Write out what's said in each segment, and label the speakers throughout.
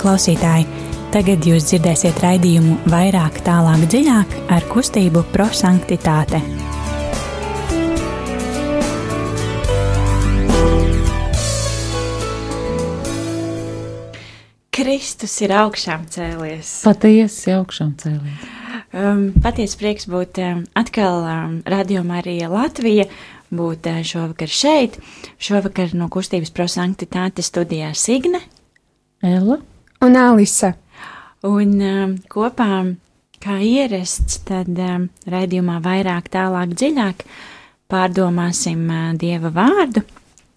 Speaker 1: klausītāji! Tagad jūs dzirdēsiet raidījumu vairāk, tālāk, dziļāk ar kustību prosanktitāte.
Speaker 2: Kristus ir augšām cēlies.
Speaker 3: Patiesi augšām cēlies.
Speaker 2: Um, Patiesi prieks būt um, atkal um, Radio Marija Latvija, būt uh, šovakar šeit. Šovakar no kustības prosanktitāte studijā Signe.
Speaker 3: Ella.
Speaker 4: Un Alisa.
Speaker 2: Un um, kopā, kā ierasts, tad um, raidījumā vairāk, tālāk, dziļāk pārdomāsim uh, Dieva vārdu,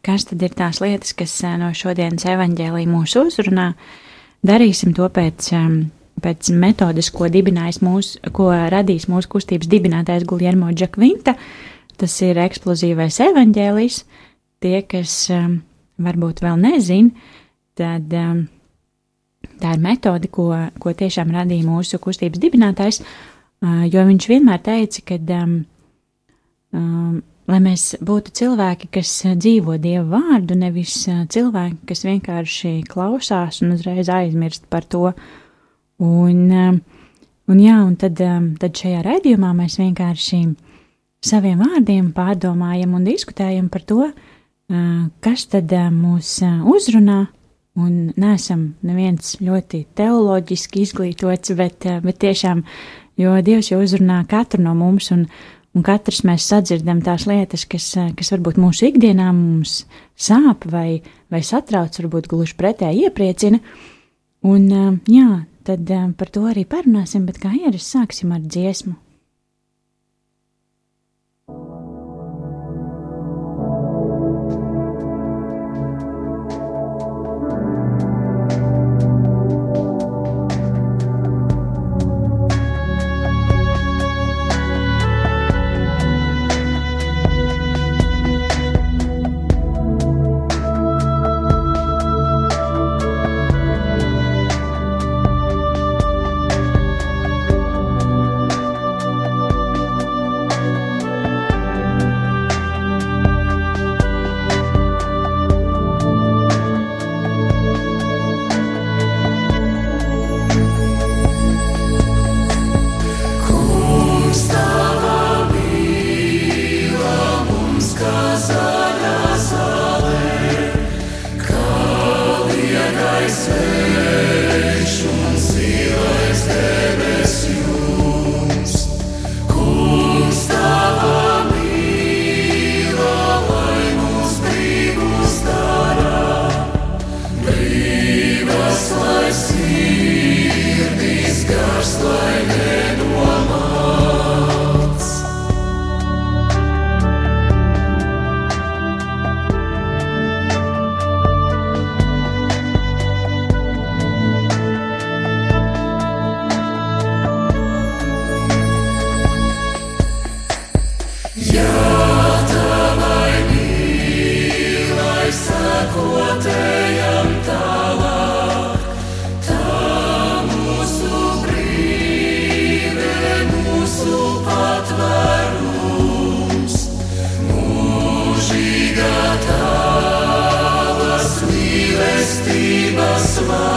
Speaker 2: kas tad ir tās lietas, kas uh, no šodienas evaņģēlī mūs uzrunā. Darīsim to pēc, um, pēc metodes, ko mūsu, ko radījis mūsu kustības dibinātājs Guljermo Džakvinta. Tas ir eksplozīvais evaņģēlijs. Tie, kas um, varbūt vēl nezin, tad um, tā ir metode, ko, ko tiešām radīja mūsu kustības dibinātājs, jo viņš vienmēr teica, ka, um, um, lai mēs būtu cilvēki, kas dzīvo Dieva vārdu, nevis cilvēki, kas vienkārši klausās un uzreiz aizmirst par to. Un, um, un jā, un tad, um, tad šajā raidījumā mēs vienkārši saviem vārdiem pārdomājam un diskutējam par to, uh, kas tad uh, mūs uh, uzrunā, un neesam neviens ļoti teoloģiski izglītots, bet, uh, bet tiešām, jo Dievs jau uzrunā katru no mums, un, un katrs mēs sadzirdam tās lietas, kas, uh, kas varbūt mūsu ikdienā mums sāp vai, vai satrauc, varbūt gluži pretēji iepriecina. Un, uh, jā, tad par to arī parunāsim, bet kā ierasts sāksim ar dziesmu.
Speaker 5: smile.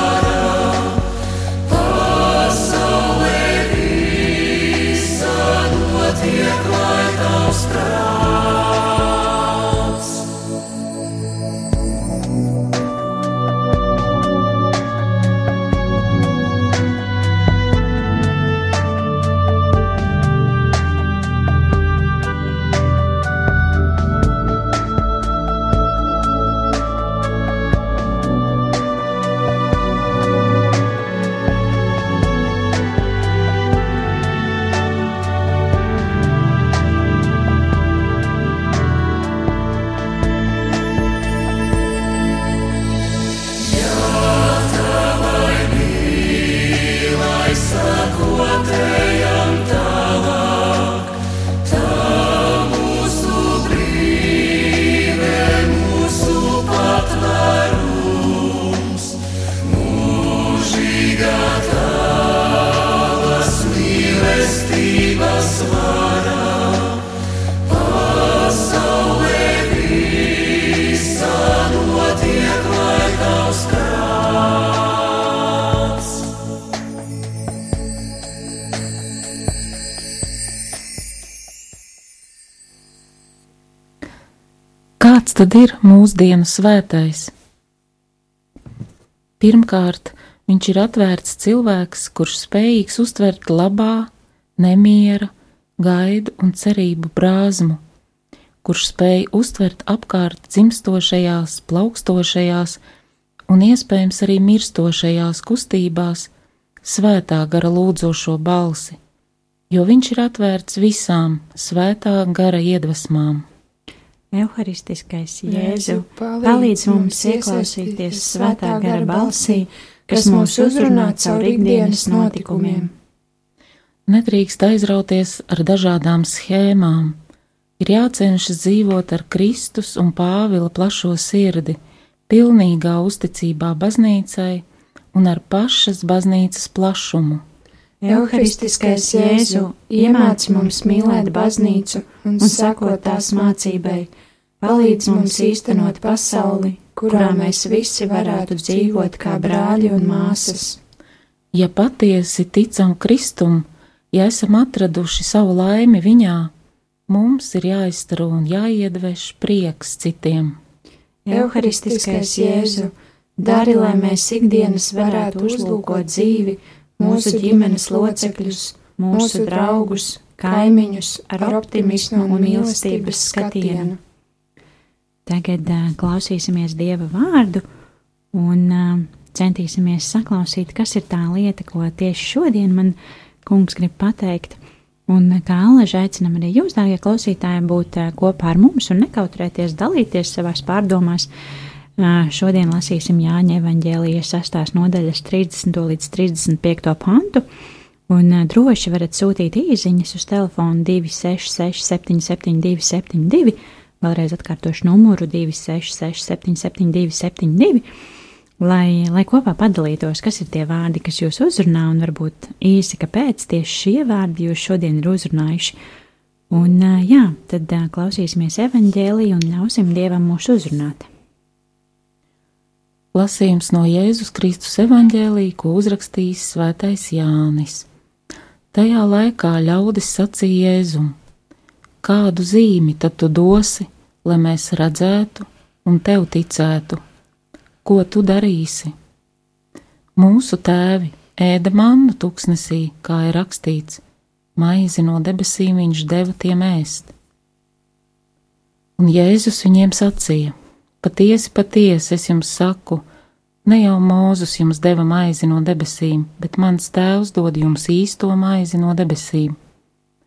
Speaker 3: Tad ir mūsdienu svētais? Pirmkārt, viņš ir atvērts cilvēks, kurš spējīgs uztvert labā, nemiera, gaidu un cerību brāzmu, kurš spēj uztvert apkārt dzimstošajās, plaukstošajās un iespējams arī mirstošajās kustībās svētā gara lūdzošo balsi, jo viņš ir atvērts visām svētā gara iedvesmām.
Speaker 2: Euharistiskais Jēzu palīdz mums ieklausīties svētā gara balsī, kas mūs uzrunā caur ikdienas notikumiem.
Speaker 3: Nedrīkst aizrauties ar dažādām schēmām, ir jācenšas dzīvot ar Kristus un Pāvila plašo sirdi, pilnīgā uzticībā baznīcai un ar pašas baznīcas plašumu.
Speaker 2: Euharistiskais Jēzu iemāc mums mīlēt baznīcu un sekot tās mācībai, palīdz mums īstenot pasauli, kurā mēs visi varētu dzīvot kā brāļi un māsas.
Speaker 3: Ja patiesi ticam Kristum, ja esam atraduši savu laimi viņā, mums ir jāiztaro un jāiedveš prieks citiem.
Speaker 2: Euharistiskais Jēzu, dari, lai mēs ikdienas varētu uzlūkot dzīvi, mūsu ģimenes locekļus, mūsu draugus, kaimiņus ar optimismu un mīlestības skatienu. Tagad uh, klausīsimies Dieva vārdu un uh, centīsimies saklausīt, kas ir tā lieta, ko tieši šodien man kungs grib pateikt. Un kā Alaža aicinam arī jūs, dārgie klausītāji, būt kopā ar mums un nekautrēties dalīties savās pārdomās. Šodien lasīsim Jāņa evaņģēlijas 6. nodaļas 30. līdz 35. pantu, un droši varat sūtīt īziņas uz telefonu 266 772 72, vēlreiz atkārtošu numuru 266 772 72 lai, lai kopā padalītos, kas ir tie vārdi, kas jūs uzrunā, un varbūt īsi, kāpēc tieši šie vārdi jūs šodien ir uzrunājuši. Un, jā, tad klausīsimies evaņģēlī un ļausim Dievam mūs uzrunāt.
Speaker 3: Lasījums no Jēzus Kristus evaņģēlī, ko uzrakstījis Svētais Jānis. Tajā laikā ļaudis sacīja Jēzum: Kādu zīmi tad tu dosi, lai mēs redzētu un tev ticētu? ko tu darīsi? Mūsu tēvi ēda mannu tuksnesī, kā ir rakstīts, maizi no debesīm viņš deva tiem ēst. Un Jēzus viņiem sacīja: Patiesi, patiesi, es jums saku, ne jau Mūzus jums deva maizi no debesīm, bet mans tēvs dod jums īsto maizi no debesīm,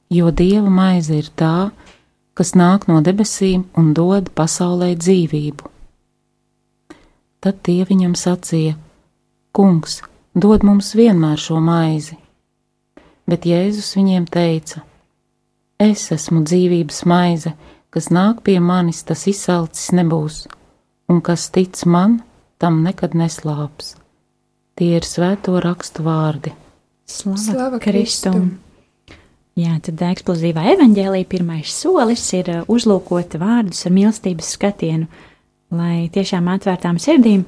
Speaker 3: jo dieva maize ir tā, kas nāk no debesīm un dod pasaulē dzīvību. Tad tie viņam sacīja: Kungs, dod mums vienmēr šo maizi. Bet Jēzus viņiem teica: Es esmu dzīvības maize, kas nāk pie manis, tas izsalcis nebūs, un kas tic man, tam nekad neslāps. Tie ir svēto rakstu vārdi.
Speaker 2: Slava, Slava Kristum! Jā, tad eksplozīvā evaņģēlīja pirmais solis ir uh, uzlūkot vārdus ar mīlestības skatienu lai tiešām atvērtām sirdīm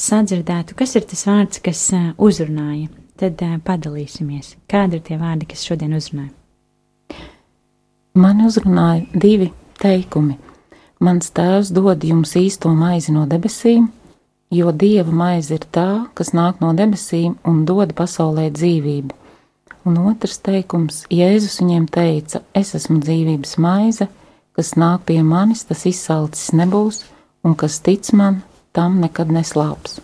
Speaker 2: sadzirdētu, kas ir tas vārds, kas uzrunāja. Tad padalīsimies, kādi ir tie vārdi, kas šodien uzrunāja.
Speaker 3: Man uzrunāja divi teikumi. Mans tēvs dod jums īsto maizi no debesīm, jo dieva maize ir tā, kas nāk no debesīm un dod pasaulē dzīvību. Un otrs teikums - Jēzus viņiem teica: Es esmu dzīvības maize, kas nāk pie manis, tas izsalcis nebūs, un kas tic man, tam nekad neslāps.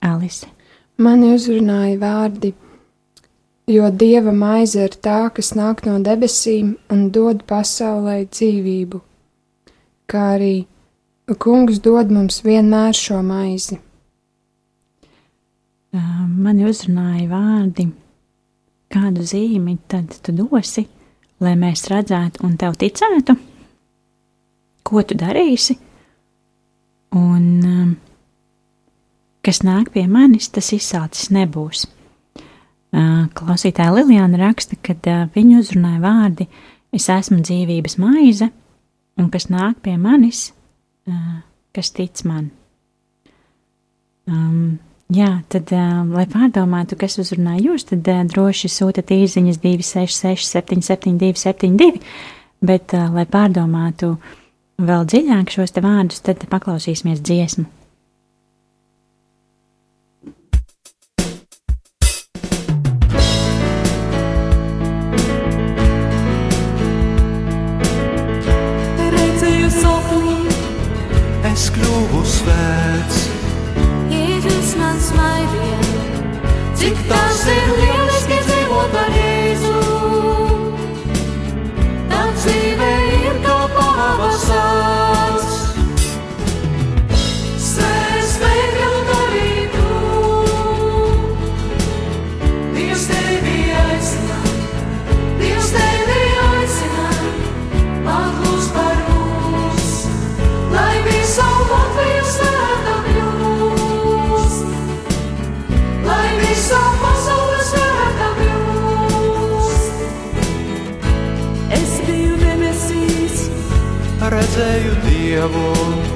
Speaker 2: Alise.
Speaker 4: Mani uzrunāja vārdi, jo dieva maize ir tā, kas nāk no debesīm un dod pasaulē dzīvību, kā arī kungs dod mums vienmēr šo maizi.
Speaker 2: Mani uzrunāja vārdi, kādu zīmi tad tu dosi, lai mēs redzētu un tev ticētu? ko tu darīsi, un kas nāk pie manis, tas izsācis nebūs. Klausītāja Liljāna raksta, ka uh, viņu uzrunāja vārdi: Es esmu dzīvības maize, un kas nāk pie manis, kas tic man. Um, jā, tad, uh, lai pārdomātu, kas uzrunā jūs, tad uh, droši sūtiet īsiņas 266, 772, 72, bet, uh, lai pārdomātu, vēl dziļāk šos vārdus, tad paklausīsimies dziesmu.
Speaker 6: Jēzus man smaidīja,
Speaker 5: Cik tas ir lieliski Dievu,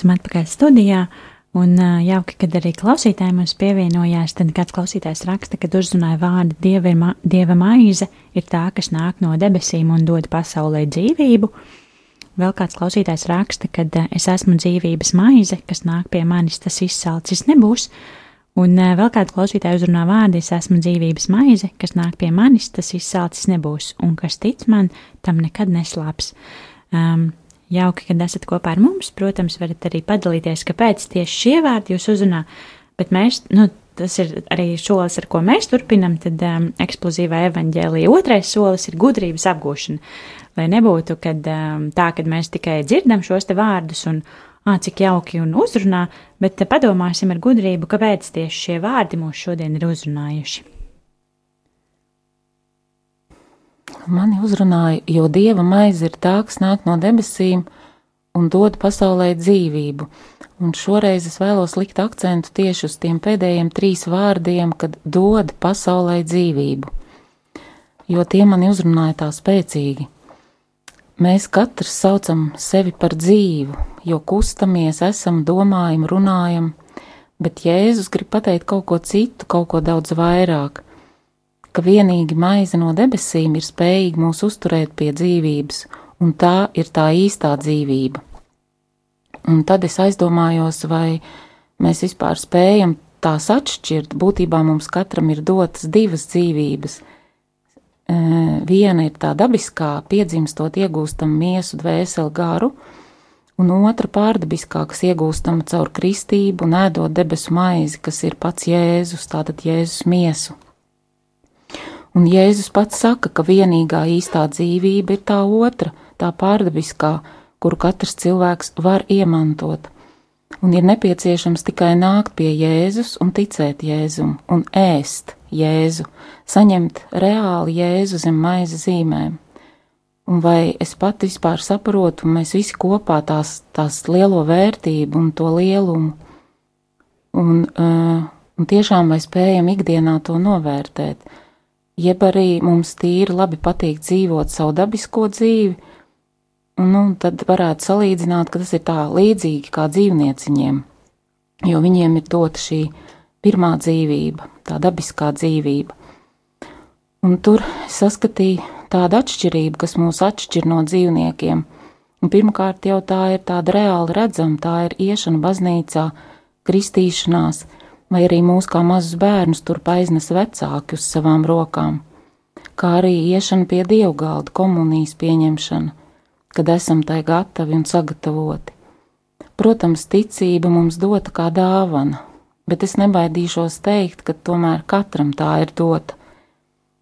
Speaker 2: Esam atpakaļ studijā, un jauki, kad arī klausītāji mums pievienojās. Tad kāds klausītājs raksta, kad uzrunāja vārdu dieva, ma dieva maize, ir tā, kas nāk no debesīm un dod pasaulē dzīvību. Vēl kāds klausītājs raksta, ka uh, es esmu dzīvības maize, kas nāk pie manis, tas izsalcis nebūs. Un vēl kāds klausītājs uzrunā vārdu, es esmu dzīvības maize, kas nāk pie manis, tas izsalcis nebūs, un kas tic man, tam nekad neslāps. Um, Jauki, kad esat kopā ar mums. Protams, varat arī padalīties, kāpēc tieši šie vārdi jūs uzrunā. Bet mēs, nu, tas ir arī solis, ar ko mēs turpinam. Tad um, eksplozīvā evaņģēlīja otrais solis ir gudrības apgūšana. Lai nebūtu kad, um, tā, ka mēs tikai dzirdam šos vārdus un ā, cik jauki un uzrunā, bet uh, padomāsim ar gudrību, kāpēc tieši šie vārdi mūs šodien ir uzrunājuši.
Speaker 3: Mani uzrunāja, jo dieva maize ir tā, kas nāk no debesīm un dod pasaulē dzīvību. Un šoreiz es vēlos likt akcentu tieši uz tiem pēdējiem trīs vārdiem, kad dod pasaulē dzīvību, jo tie mani uzrunāja tā spēcīgi. Mēs katrs saucam sevi par dzīvu, jo kustamies, esam, domājam, runājam, bet Jēzus grib pateikt kaut ko citu, kaut ko daudz vairāk ka vienīgi maize no debesīm ir spējīga mūs uzturēt pie dzīvības, un tā ir tā īstā dzīvība. Un tad es aizdomājos, vai mēs vispār spējam tās atšķirt. Būtībā mums katram ir dotas divas dzīvības. Viena ir tā dabiskā, piedzimstot, iegūstam miesu, dvēseli, garu, un otra pārdabiskā, kas iegūstama caur kristību un ēdot debesu maizi, kas ir pats Jēzus, tātad Jēzus miesu. Un Jēzus pats saka, ka vienīgā īstā dzīvība ir tā otra, tā pārdabiskā, kuru katrs cilvēks var iemantot. Un ir nepieciešams tikai nākt pie Jēzus un ticēt Jēzum un ēst Jēzu, saņemt reāli Jēzu zem maize zīmēm. un vai es pat vispār saprotu, mēs visi kopā tās, tās lielo vērtību un to lielumu, un, uh, un tiešām vai spējam ikdienā to novērtēt, jeb arī mums tīri labi patīk dzīvot savu dabisko dzīvi, un nu, tad varētu salīdzināt, ka tas ir tā līdzīgi kā dzīvnieciņiem, jo viņiem ir dota šī pirmā dzīvība, tā dabiskā dzīvība. Un tur saskatīja tādu atšķirību, kas mūs atšķir no dzīvniekiem. Un pirmkārt, jau tā ir tāda reāli redzama, tā ir iešana baznīcā, kristīšanās, vai arī mūs kā mazus bērnus tur aiznes vecāki uz savām rokām, kā arī iešana pie dievgalda, komunijas pieņemšana, kad esam tai gatavi un sagatavoti. Protams, ticība mums dota kā dāvana, bet es nebaidīšos teikt, ka tomēr katram tā ir dota.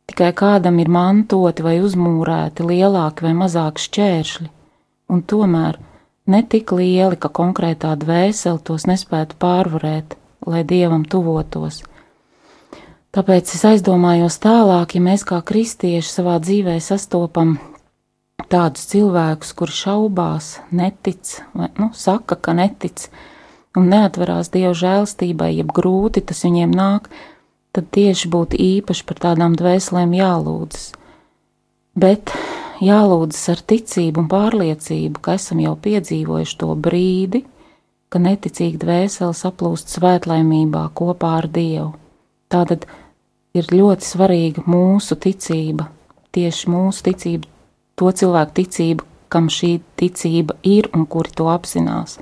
Speaker 3: Tikai kādam ir mantoti vai uzmūrēti lielāki vai mazāki šķēršļi, un tomēr ne tik lieli, ka konkrētā dvēsele tos nespētu pārvarēt, lai dievam tuvotos. Tāpēc es aizdomājos tālāk, ja mēs kā kristieši savā dzīvē sastopam tādus cilvēkus, kuri šaubās, netic, vai nu, saka, ka netic, un neatverās Dieva žēlstībai, jeb grūti tas viņiem nāk, tad tieši būtu īpaši par tādām dvēselēm jālūdzas. Bet jālūdzas ar ticību un pārliecību, ka esam jau piedzīvojuši to brīdi, ka neticīga dvēsele saplūst svētlaimībā kopā ar Dievu. Tātad ir ļoti svarīga mūsu ticība, tieši mūsu ticība, to cilvēku ticība, kam šī ticība ir un kuri to apzinās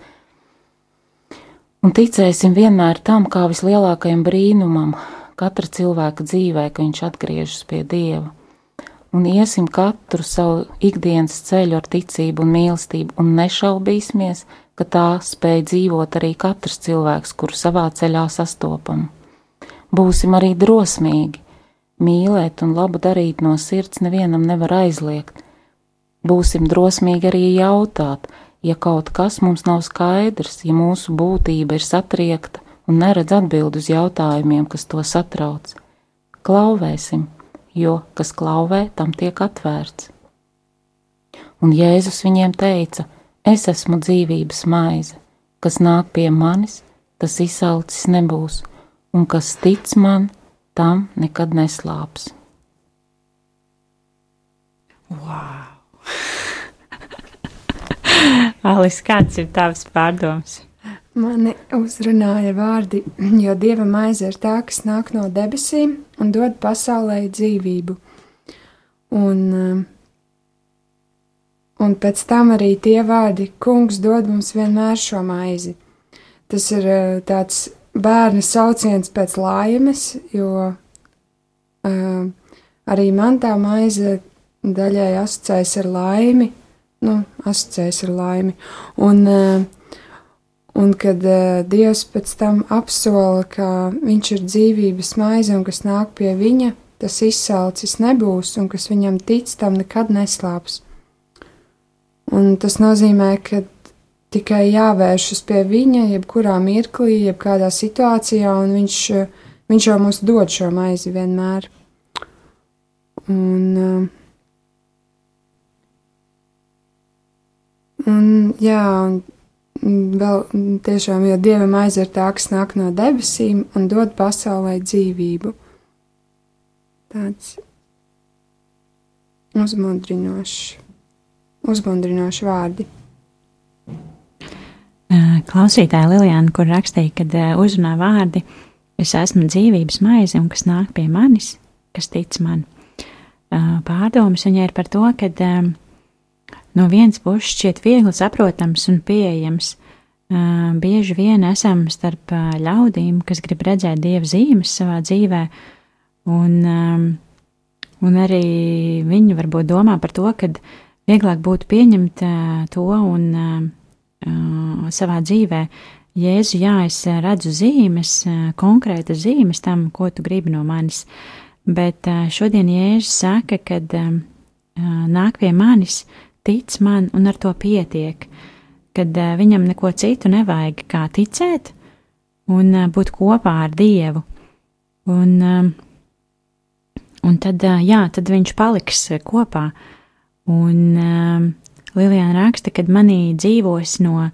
Speaker 3: un ticēsim vienmēr tam, kā vislielākajam brīnumam katra cilvēka dzīvē, ka viņš atgriežas pie Dieva. Un iesim katru savu ikdienas ceļu ar ticību un mīlestību, un nešaubīsimies, ka tā spēj dzīvot arī katrs cilvēks, kuru savā ceļā sastopam. Būsim arī drosmīgi, mīlēt un labu darīt no sirds nevienam nevar aizliegt. Būsim drosmīgi arī jautāt, ja kaut kas mums nav skaidrs, ja mūsu būtība ir satriekta un neredz atbild uz jautājumiem, kas to satrauc. Klauvēsim, jo kas klauvē, tam tiek atvērts. Un Jēzus viņiem teica: Es esmu dzīvības maize, kas nāk pie manis, tas izsalcis nebūs, un kas tic man, tam nekad neslāps.
Speaker 2: Wow! Alis, kāds ir tavs pārdoms?
Speaker 4: Mani uzrunāja vārdi, jo dieva maize ir tā, kas nāk no debesīm un dod pasaulē dzīvību. Un, um, un pēc tam arī tie vārdi, kungs dod mums vienmēr šo maizi. Tas ir uh, tāds bērna sauciens pēc laimes, jo uh, arī man tā maize daļai asociējas ar laimi, nu, asociējas ar laimi. Un, uh, un kad uh, Dievs pēc tam apsola, ka Viņš ir dzīvības maize un kas nāk pie Viņa, tas izsalcis nebūs, un kas Viņam tic, tam nekad neslāps. Un tas nozīmē, ka tikai jāvēršas pie Viņa, jebkurā mirklī, jebkādā situācijā, un Viņš, viņš jau mums dod šo maizi vienmēr. Un, uh, Un, jā, un vēl tiešām, jo Dieva maize ir tā, kas nāk no debesīm un dod pasaulē dzīvību. Tāds uzmundrinošs, uzmundrinošs vārdi.
Speaker 2: Klausītāja Lilijāna, kur rakstīja, kad uzrunā vārdi, es esmu dzīvības maize un kas nāk pie manis, kas tic man. Pārdomas viņai ir par to, ka no vienas puses šķiet viegli saprotams un pieejams. Bieži vien esam starp ļaudīm, kas grib redzēt dieva zīmes savā dzīvē, un, un arī viņi varbūt domā par to, ka vieglāk būtu pieņemt to un savā dzīvē. Jēzu, jā, es redzu zīmes, konkrētas zīmes tam, ko tu gribi no manis, bet šodien Jēzus saka, kad nāk pie manis, tic man un ar to pietiek, kad viņam neko citu nevajag kā ticēt un būt kopā ar Dievu. Un, un tad, jā, tad viņš paliks kopā. Un um, Lilijāna raksta, ka manī dzīvos no uh,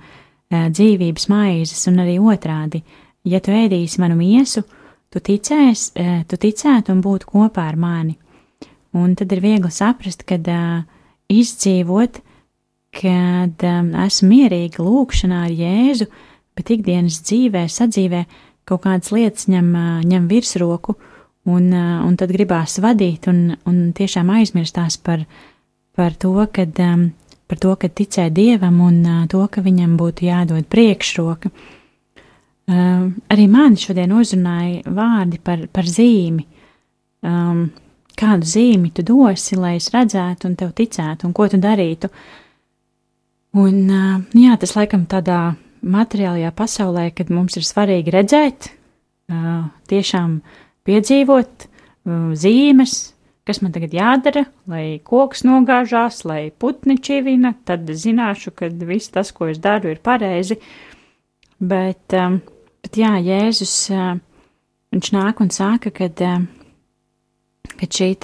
Speaker 2: dzīvības maizes, un arī otrādi, ja tu ēdīsi manu miesu, tu, ticēs, uh, tu ticētu un būtu kopā ar mani. Un tad ir viegli saprast, kad uh, izdzīvot, kad um, esmu mierīga lūkšanā ar Jēzu, bet ikdienas dzīvē, sadzīvē kaut kādas lietas ņem, uh, ņem virsroku, un, uh, un tad gribās vadīt un, un tiešām aizmirstās par, par to, kad, um, par to, ka ticē Dievam un uh, to, ka viņam būtu jādod priekšroka. Uh, arī mani šodien uzrunāja vārdi par, par zīmi. Um, kādu zīmi tu dosi, lai es redzētu un tev ticētu, un ko tu darītu. Un, uh, jā, tas laikam tādā materiālajā pasaulē, kad mums ir svarīgi redzēt, uh, tiešām piedzīvot uh, zīmes, kas man tagad jādara, lai koks nogāžās, lai putni čivina, tad zināšu, ka viss tas, ko es daru, ir pareizi. Bet, um, bet jā, Jēzus, uh, viņš nāk un saka, kad, uh, kad šī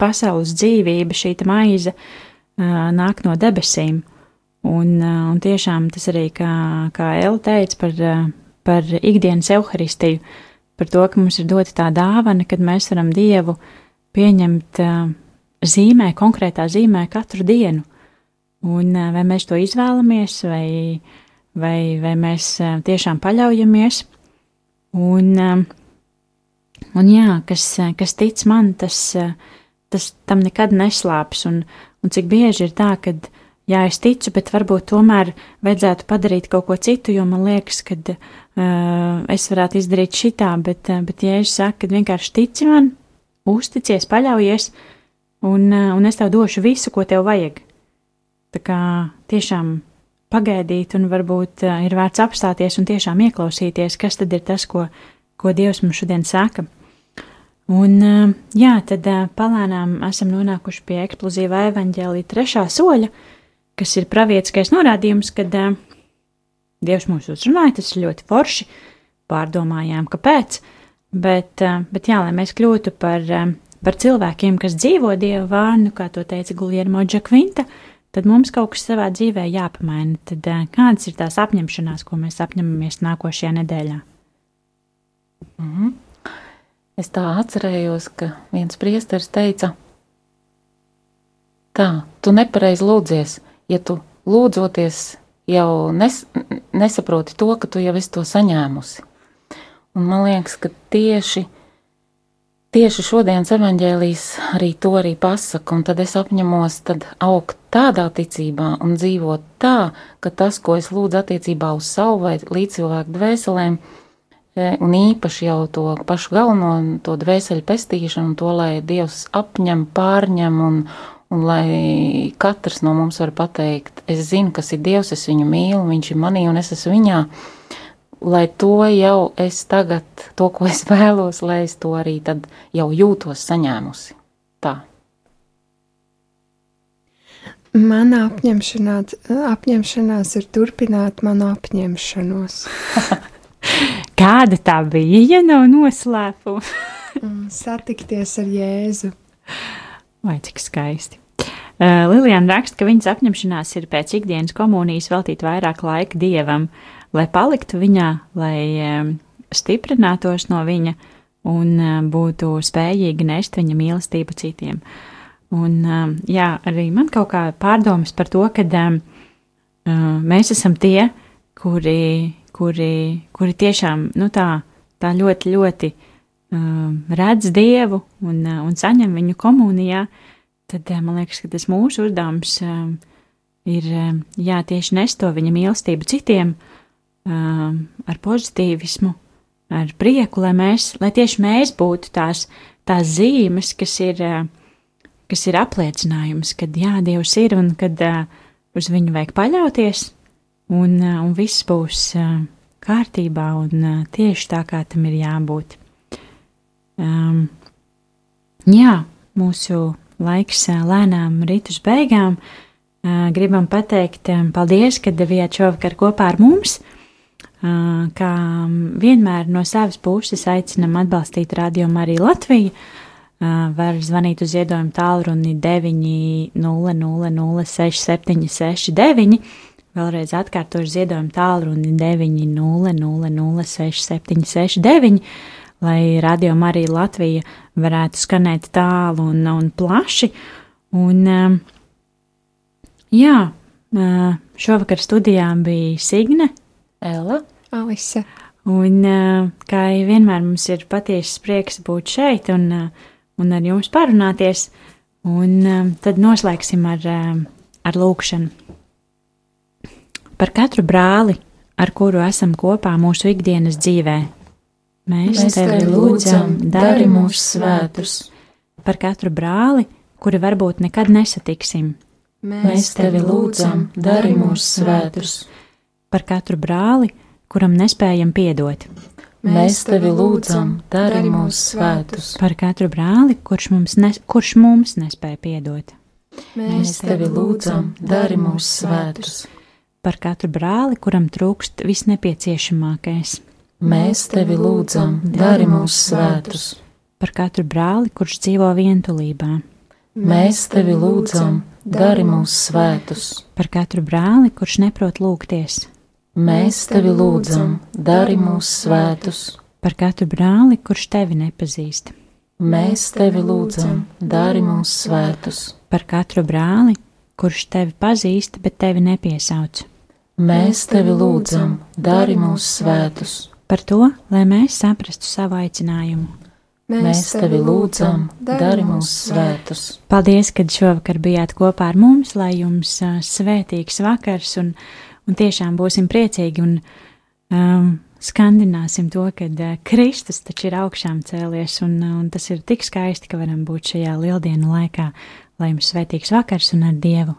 Speaker 2: pasaules dzīvība, šī maize uh, nāk no debesīm. Un, uh, un tiešām tas arī, kā, kā Ela teica par, uh, par ikdienas evaharistiju, par to, ka mums ir dota tā dāvana, kad mēs varam Dievu pieņemt zīmē, konkrētā zīmē katru dienu. Un vai mēs to izvēlamies, vai, vai, vai mēs tiešām paļaujamies. Un, un jā, kas, kas tic man, tas, tas tam nekad neslāps. Un, un cik bieži ir tā, ka jā, es ticu, bet varbūt tomēr vajadzētu padarīt kaut ko citu, jo man liekas, ka uh, es varētu izdarīt šitā, bet, uh, bet ja es saku, ka vienkārši tici man, uzticies, paļaujies, un, uh, un es tev došu visu, ko tev vajag. Tā kā tiešām pagaidīt, un varbūt uh, ir vērts apstāties un tiešām ieklausīties, kas tad ir tas, ko, ko Dievs mums šodien saka. Un, uh, jā, tad palēnām esam nonākuši pie eksplozīvā evaņģēlī trešā soļa, kas ir pravietiskais norādījums, kad Dievs mūs uzrunāja, tas ir ļoti forši, pārdomājām, kāpēc, bet, eh, bet jā, lai mēs kļūtu par, eh, par cilvēkiem, kas dzīvo Dieva vārnu, kā to teica Guljermo Džakvinta, tad mums kaut kas savā dzīvē jāpamaina. Tad eh, kādas ir tās apņemšanās, ko mēs apņemamies nākošajā nedēļā?
Speaker 3: Mm -hmm. Es tā atcerējos, ka viens priesteris teica, tā, tu nepareizi lūdzies, ja tu lūdzoties jau nes, nesaproti to, ka tu jau esi to saņēmusi. Un man liekas, ka tieši, tieši šodienas evaņģēlijas arī to arī pasaka, un tad es apņemos tad augt tādā ticībā un dzīvot tā, ka tas, ko es lūdzu attiecībā uz savu vai līdzcilvēku dvēselēm, e, un īpaši jau to pašu galveno, to dvēseli pestīšanu, to, lai Dievs apņem, pārņem un, Un lai katrs no mums var pateikt, es zinu, kas ir Dievs, es viņu mīlu, viņš ir manī un es esmu viņā, lai to jau es tagad, to, ko es vēlos, lai es to arī tad jau jūtos saņēmusi. Tā.
Speaker 4: Mana apņemšanās, apņemšanās ir turpināt manu apņemšanos.
Speaker 2: Kāda tā bija, ja nav noslēpuma?
Speaker 4: Satikties ar Jēzu.
Speaker 2: Vai cik skaisti. Uh, Lilijana raksta, ka viņas apņemšanās ir pēc ikdienas komunijas veltīt vairāk laika dievam, lai paliktu viņā, lai um, stiprinātos no viņa un um, būtu spējīgi nest viņa mīlestību citiem. Un, um, jā, arī man kaut kā pārdomas par to, ka uh, mēs esam tie, kuri, kuri, kuri tiešām nu, tā, tā ļoti, ļoti redz Dievu un, uh, un saņem viņu komunijā, tad uh, man liekas, ka tas mūsu uzdevums um, ir jā, tieši nest to viņa mīlestību citiem ar pozitīvismu, ar prieku, lai mēs, lai tieši mēs būtu tās, tās zīmes, kas ir, uh, kas ir apliecinājums, kad jā, Dievs ir un kad uz viņu vajag paļauties, un, un viss būs kārtībā un tieši tā, kā tam ir jābūt. Um, jā, mūsu laiks lēnām rit uz beigām. Uh, gribam pateikt um, paldies, ka devījāt šovakar kopā ar mums. Kā vienmēr no savas puses aicinam atbalstīt Radio Mariju Latviju.
Speaker 5: var zvanīt uz ziedojumu tālruni 900-679. Vēlreiz atkārtošu ziedojumu tālruni 900-679, lai radio arī Latvija varētu skanēt tālu un, un plaši. Un, jā, šovakar studijā bija Signe,
Speaker 3: Ella,
Speaker 4: Alisa.
Speaker 5: Un, kā vienmēr, mums ir patiesas prieks būt šeit un, un ar jums parunāties. Un tad noslēgsim ar, ar lūkšanu. Par katru brāli, ar kuru esam kopā mūsu ikdienas dzīvē. Mēs,
Speaker 3: mēs tevi lūdzam, dari mūsu svētus.
Speaker 5: Par katru brāli, kuri varbūt nekad nesatiksim.
Speaker 3: Mēs tevi lūdzam, dari mūsu svētus.
Speaker 5: Par katru brāli, kuram nespējam piedot.
Speaker 3: Mēs tevi lūdzam, dari mūsu svētus.
Speaker 5: Par katru brāli, kurš mums, nes, kurš mums nespēja piedot.
Speaker 3: Mēs tevi lūdzam, dari mūsu svētus.
Speaker 5: Par katru brāli, kuram trūkst visnepieciešamākais.
Speaker 3: Mēs tevi lūdzam, dari mūsu svētus.
Speaker 5: Par katru brāli, kurš dzīvo vientulībā.
Speaker 3: Mēs tevi lūdzam, dari mūsu svētus.
Speaker 5: Par katru brāli, kurš neprot lūgties.
Speaker 3: Mēs tevi lūdzam, dari mūsu svētus.
Speaker 5: Par katru brāli, kurš tevi nepazīst.
Speaker 3: Mēs tevi lūdzam, dari mūsu svētus.
Speaker 5: Par katru brāli, kurš tevi pazīst, bet tevi nepiesauc.
Speaker 3: Mēs tevi lūdzam, dari mūsu svētus.
Speaker 5: Par to, lai mēs saprastu savu aicinājumu.
Speaker 3: Mēs tevi lūdzam, dari mūsu svētus.
Speaker 5: Paldies, ka šovakar bijāt kopā ar mums, lai jums svētīgs vakars un, un tiešām būsim priecīgi un um, skandināsim to, ka uh, Kristus taču ir augšām cēlies un, uh, un tas ir tik skaisti, ka varam būt šajā lieldienu laikā, lai jums svētīgs vakars un ar Dievu!